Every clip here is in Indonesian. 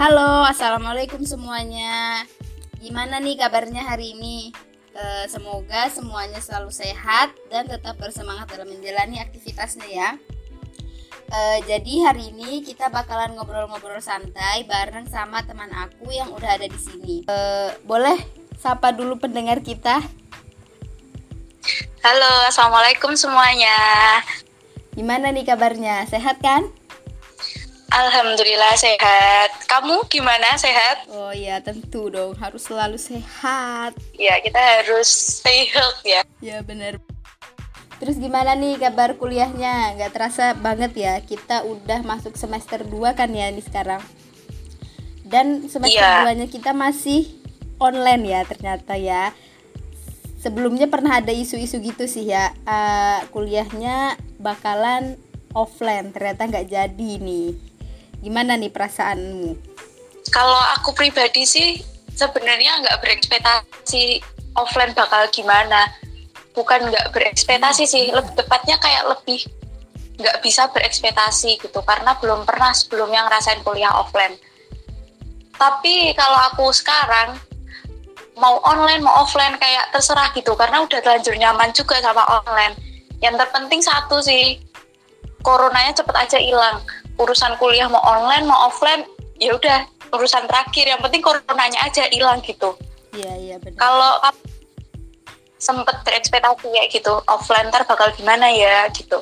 Halo, assalamualaikum semuanya. Gimana nih kabarnya hari ini? E, semoga semuanya selalu sehat dan tetap bersemangat dalam menjalani aktivitasnya ya. E, jadi hari ini kita bakalan ngobrol-ngobrol santai bareng sama teman aku yang udah ada di sini. E, boleh sapa dulu pendengar kita? Halo, assalamualaikum semuanya. Gimana nih kabarnya? Sehat kan? Alhamdulillah sehat. Kamu gimana sehat? Oh iya tentu dong harus selalu sehat. Ya kita harus stay healthy ya. Ya benar. Terus gimana nih kabar kuliahnya? Gak terasa banget ya kita udah masuk semester 2 kan ya nih sekarang. Dan semester ya. 2 nya kita masih online ya ternyata ya. Sebelumnya pernah ada isu-isu gitu sih ya. Uh, kuliahnya bakalan offline ternyata nggak jadi nih Gimana nih perasaanmu? Kalau aku pribadi sih sebenarnya nggak berekspektasi offline bakal gimana. Bukan nggak berekspektasi sih, lebih tepatnya kayak lebih nggak bisa berekspektasi gitu karena belum pernah sebelumnya ngerasain kuliah offline. Tapi kalau aku sekarang mau online mau offline kayak terserah gitu karena udah terlanjur nyaman juga sama online. Yang terpenting satu sih, coronanya cepet aja hilang urusan kuliah mau online mau offline ya udah urusan terakhir. Yang penting coronanya aja hilang gitu. Iya iya benar. Kalau sempet berekspektasi ya gitu offline ntar bakal gimana ya gitu.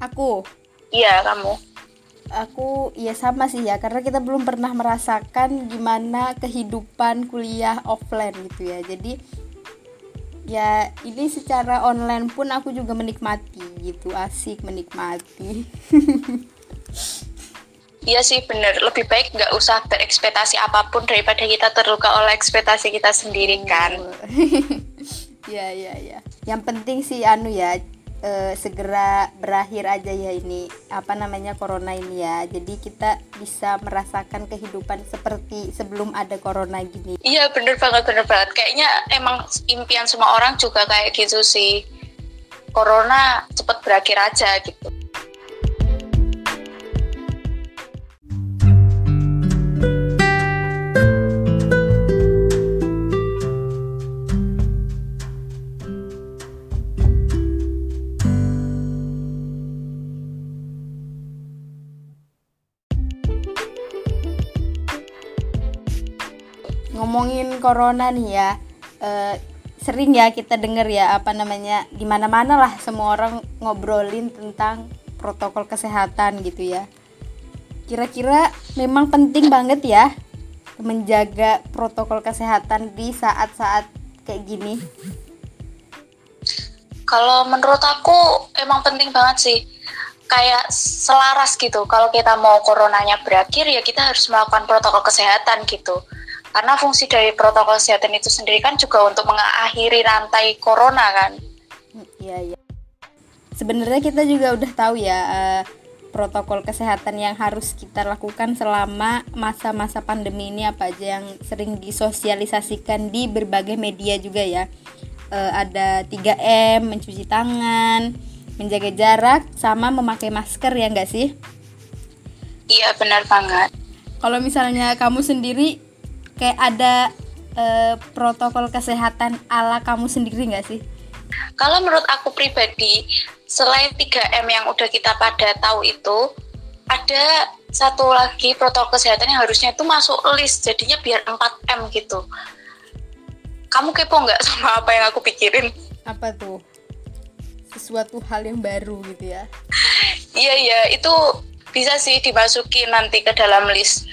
Aku? Iya kamu. Aku ya sama sih ya karena kita belum pernah merasakan gimana kehidupan kuliah offline gitu ya. Jadi ya ini secara online pun aku juga menikmati gitu asik menikmati Iya sih bener, lebih baik nggak usah berekspektasi apa pun daripada kita terluka oleh ekspektasi kita sendiri kan. Iya iya iya. Yang penting sih anu ya e, segera berakhir aja ya ini apa namanya corona ini ya. Jadi kita bisa merasakan kehidupan seperti sebelum ada corona gini. Iya bener banget bener banget. Kayaknya emang impian semua orang juga kayak gitu sih. Corona cepet berakhir aja gitu. Ngomongin corona nih ya uh, sering ya kita denger ya apa namanya di mana mana lah semua orang ngobrolin tentang protokol kesehatan gitu ya. Kira-kira memang penting banget ya menjaga protokol kesehatan di saat-saat kayak gini? Kalau menurut aku emang penting banget sih. Kayak selaras gitu. Kalau kita mau coronanya berakhir ya kita harus melakukan protokol kesehatan gitu karena fungsi dari protokol kesehatan itu sendiri kan juga untuk mengakhiri rantai corona kan. Iya, iya. Sebenarnya kita juga udah tahu ya uh, protokol kesehatan yang harus kita lakukan selama masa-masa pandemi ini apa aja yang sering disosialisasikan di berbagai media juga ya. Uh, ada 3M, mencuci tangan, menjaga jarak sama memakai masker ya enggak sih? Iya, benar banget. Kalau misalnya kamu sendiri kayak ada uh, protokol kesehatan ala kamu sendiri nggak sih? Kalau menurut aku pribadi, selain 3M yang udah kita pada tahu itu, ada satu lagi protokol kesehatan yang harusnya itu masuk list, jadinya biar 4M gitu. Kamu kepo nggak sama apa yang aku pikirin? Apa tuh? Sesuatu hal yang baru gitu ya? Iya, iya, itu bisa sih dimasuki nanti ke dalam list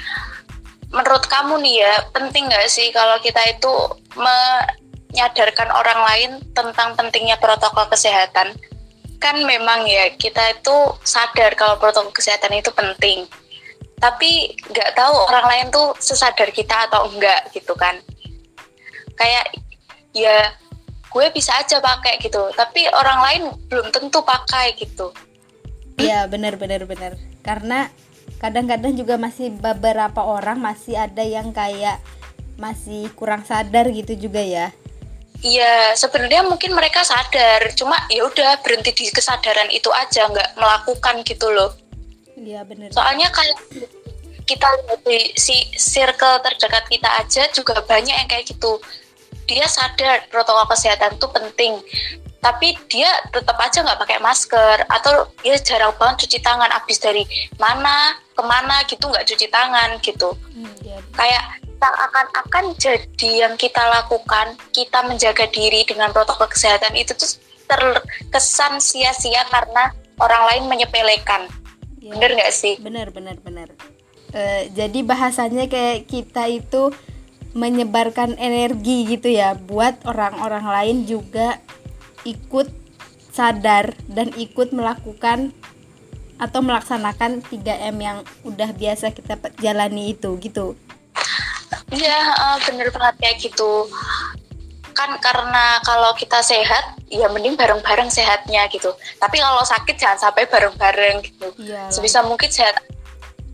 menurut kamu nih ya penting nggak sih kalau kita itu menyadarkan orang lain tentang pentingnya protokol kesehatan? Kan memang ya kita itu sadar kalau protokol kesehatan itu penting. Tapi nggak tahu orang lain tuh sesadar kita atau enggak gitu kan. Kayak ya gue bisa aja pakai gitu tapi orang lain belum tentu pakai gitu. Iya benar benar benar. Karena kadang-kadang juga masih beberapa orang masih ada yang kayak masih kurang sadar gitu juga ya Iya, sebenarnya mungkin mereka sadar, cuma ya udah berhenti di kesadaran itu aja, nggak melakukan gitu loh. Iya benar. Soalnya kayak kita di si circle terdekat kita aja juga banyak yang kayak gitu dia sadar protokol kesehatan itu penting tapi dia tetap aja nggak pakai masker. Atau dia jarang banget cuci tangan. Abis dari mana ke mana gitu nggak cuci tangan gitu. Hmm, iya. kayak seakan-akan jadi yang kita lakukan kita menjaga diri dengan protokol kesehatan itu tuh terkesan sia-sia karena orang lain menyepelekan. Ya. bener nggak sih? Bener bener bener. Uh, jadi bahasanya kayak kita itu menyebarkan energi gitu ya buat orang-orang lain juga ikut sadar dan ikut melakukan atau melaksanakan 3M yang udah biasa kita jalani itu gitu. Iya, uh, bener banget kayak gitu. Kan karena kalau kita sehat, ya mending bareng-bareng sehatnya gitu. Tapi kalau sakit jangan sampai bareng-bareng gitu. Iya. Sebisa mungkin sehat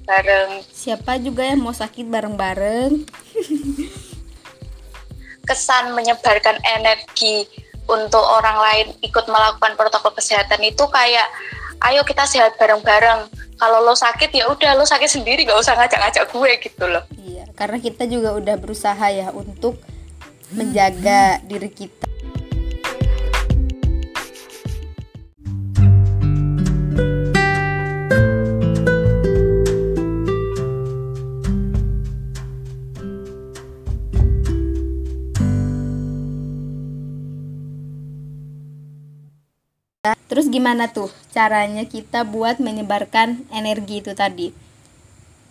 bareng. Siapa juga yang mau sakit bareng-bareng? Kesan menyebarkan energi untuk orang lain ikut melakukan protokol kesehatan itu kayak ayo kita sehat bareng-bareng. Kalau lo sakit ya udah lo sakit sendiri gak usah ngajak-ngajak gue gitu loh. Iya karena kita juga udah berusaha ya untuk menjaga diri kita gimana tuh caranya kita buat menyebarkan energi itu tadi?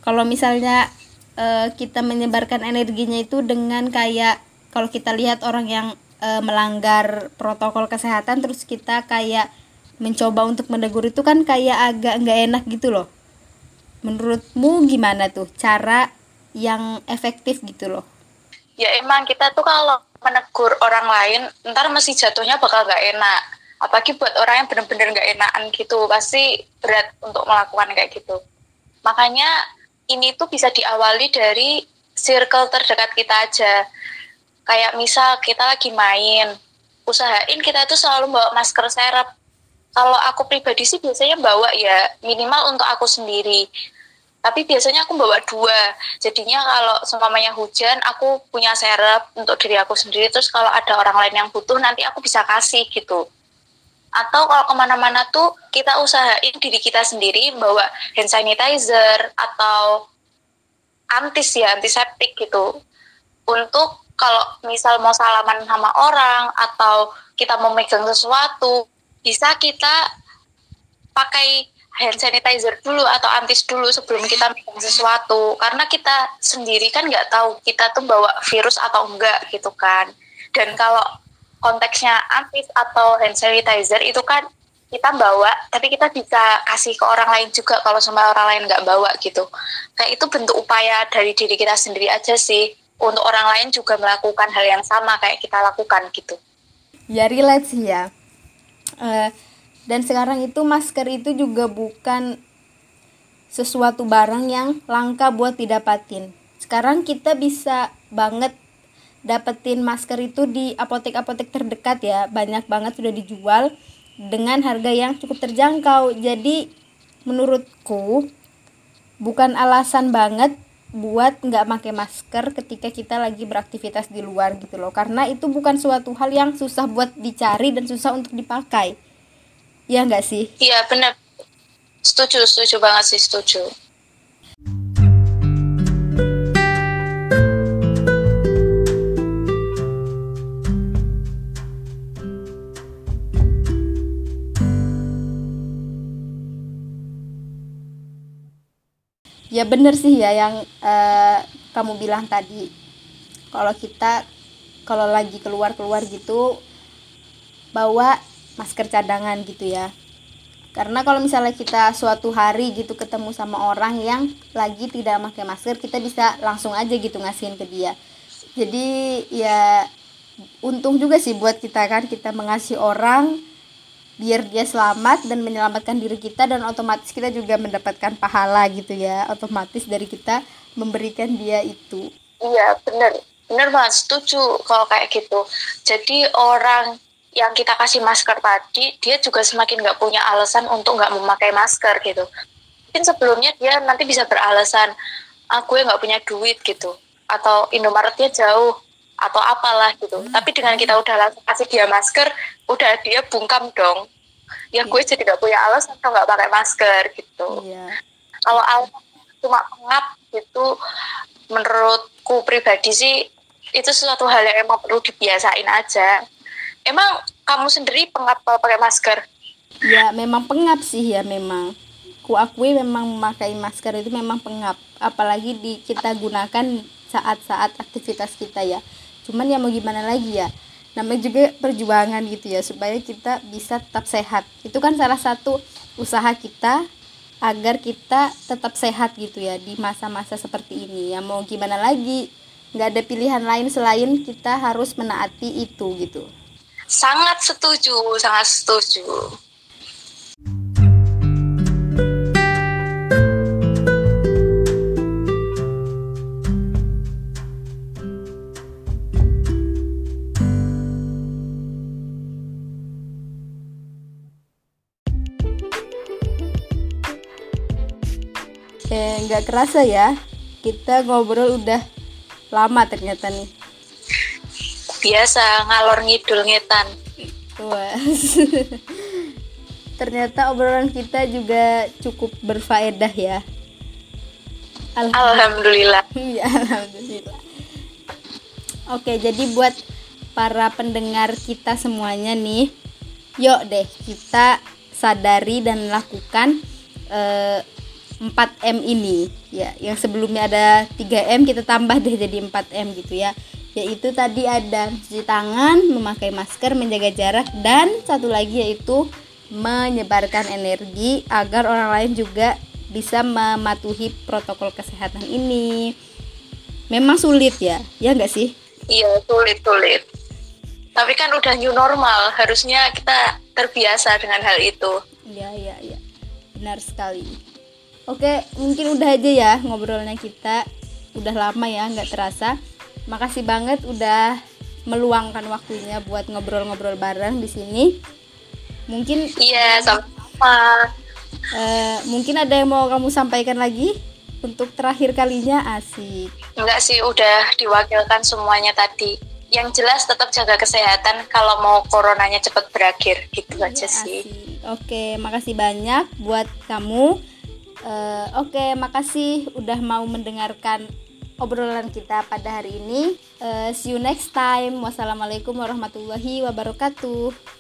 Kalau misalnya e, kita menyebarkan energinya itu dengan kayak kalau kita lihat orang yang e, melanggar protokol kesehatan terus kita kayak mencoba untuk menegur itu kan kayak agak nggak enak gitu loh. Menurutmu gimana tuh cara yang efektif gitu loh? Ya emang kita tuh kalau menegur orang lain ntar masih jatuhnya bakal nggak enak apalagi buat orang yang benar-benar nggak enakan gitu pasti berat untuk melakukan kayak gitu. Makanya ini tuh bisa diawali dari circle terdekat kita aja. Kayak misal kita lagi main usahain kita itu selalu bawa masker serep. Kalau aku pribadi sih biasanya bawa ya minimal untuk aku sendiri. Tapi biasanya aku bawa dua. Jadinya kalau seumpamanya hujan aku punya serep untuk diri aku sendiri. Terus kalau ada orang lain yang butuh nanti aku bisa kasih gitu atau kalau ke mana-mana tuh kita usahain diri kita sendiri bawa hand sanitizer atau antis ya antiseptik gitu. Untuk kalau misal mau salaman sama orang atau kita mau megang sesuatu bisa kita pakai hand sanitizer dulu atau antis dulu sebelum kita megang sesuatu. Karena kita sendiri kan nggak tahu kita tuh bawa virus atau enggak gitu kan. Dan kalau konteksnya antis atau hand sanitizer itu kan kita bawa tapi kita bisa kasih ke orang lain juga kalau sama orang lain nggak bawa gitu. Kayak itu bentuk upaya dari diri kita sendiri aja sih. Untuk orang lain juga melakukan hal yang sama kayak kita lakukan gitu. Ya relate sih ya. Uh, dan sekarang itu masker itu juga bukan sesuatu barang yang langka buat didapatin. Sekarang kita bisa banget dapetin masker itu di apotek-apotek terdekat ya. Banyak banget sudah dijual dengan harga yang cukup terjangkau. Jadi menurutku bukan alasan banget buat nggak pakai masker ketika kita lagi beraktivitas di luar gitu loh. Karena itu bukan suatu hal yang susah buat dicari dan susah untuk dipakai. Ya nggak sih? Iya benar. Setuju setuju banget sih setuju ya bener sih ya yang uh, kamu bilang tadi. Kalau kita kalau lagi keluar keluar gitu bawa masker cadangan gitu ya. Karena kalau misalnya kita suatu hari gitu ketemu sama orang yang lagi tidak pakai masker kita bisa langsung aja gitu ngasihin ke dia. Jadi ya untung juga sih buat kita kan kita mengasih orang biar dia selamat dan menyelamatkan diri kita dan otomatis kita juga mendapatkan pahala gitu ya. Otomatis dari kita memberikan dia itu. Iya bener. Bener banget setuju kalau kayak gitu. Jadi orang yang kita kasih masker tadi dia juga semakin nggak punya alasan untuk nggak memakai masker gitu. Mungkin sebelumnya dia nanti bisa beralasan aku yang nggak punya duit gitu. Atau Indomaretnya jauh atau apalah gitu. Hmm. tapi dengan kita udah langsung kasih dia masker udah dia bungkam dong. Ya gue yeah. jadi gak punya alasan atau nggak pakai masker gitu. Yeah. kalau alasan cuma pengap gitu menurutku pribadi sih itu sesuatu hal yang emang perlu dibiasain aja. Emang kamu sendiri pengap kalau pakai masker? Ya memang pengap sih ya memang. Ku akui memang memakai masker itu memang pengap. Apalagi di kita gunakan saat-saat aktivitas kita ya cuman ya mau gimana lagi ya? Namanya juga perjuangan gitu ya supaya kita bisa tetap sehat. Itu kan salah satu usaha kita agar kita tetap sehat gitu ya di masa-masa seperti ini. Ya mau gimana lagi? Nggak ada pilihan lain selain kita harus menaati itu gitu. Sangat setuju sangat setuju Nggak kerasa ya. Kita ngobrol udah lama ternyata nih. Biasa ngalor ngidul ngetan. Wah. ternyata obrolan kita juga cukup berfaedah ya. Alhamdulillah. Iya, alhamdulillah. Oke, jadi buat para pendengar kita semuanya nih, yuk deh kita sadari dan lakukan eh, 4M ini ya yang sebelumnya ada 3M kita tambah deh jadi 4M gitu ya yaitu tadi ada cuci tangan, memakai masker, menjaga jarak dan satu lagi yaitu menyebarkan energi agar orang lain juga bisa mematuhi protokol kesehatan ini. Memang sulit ya, ya enggak sih? Iya, sulit, sulit. Tapi kan udah new normal, harusnya kita terbiasa dengan hal itu. Iya, iya, iya. Benar sekali. Oke, mungkin udah aja ya ngobrolnya kita. Udah lama ya, nggak terasa. Makasih banget udah meluangkan waktunya buat ngobrol-ngobrol bareng di sini. Mungkin Iya, sama-sama. Uh, mungkin ada yang mau kamu sampaikan lagi untuk terakhir kalinya asik. Enggak sih, udah diwakilkan semuanya tadi. Yang jelas tetap jaga kesehatan kalau mau coronanya cepat berakhir gitu ya, aja sih. Oke, makasih banyak buat kamu Uh, Oke, okay, makasih udah mau mendengarkan obrolan kita pada hari ini. Uh, see you next time. Wassalamualaikum warahmatullahi wabarakatuh.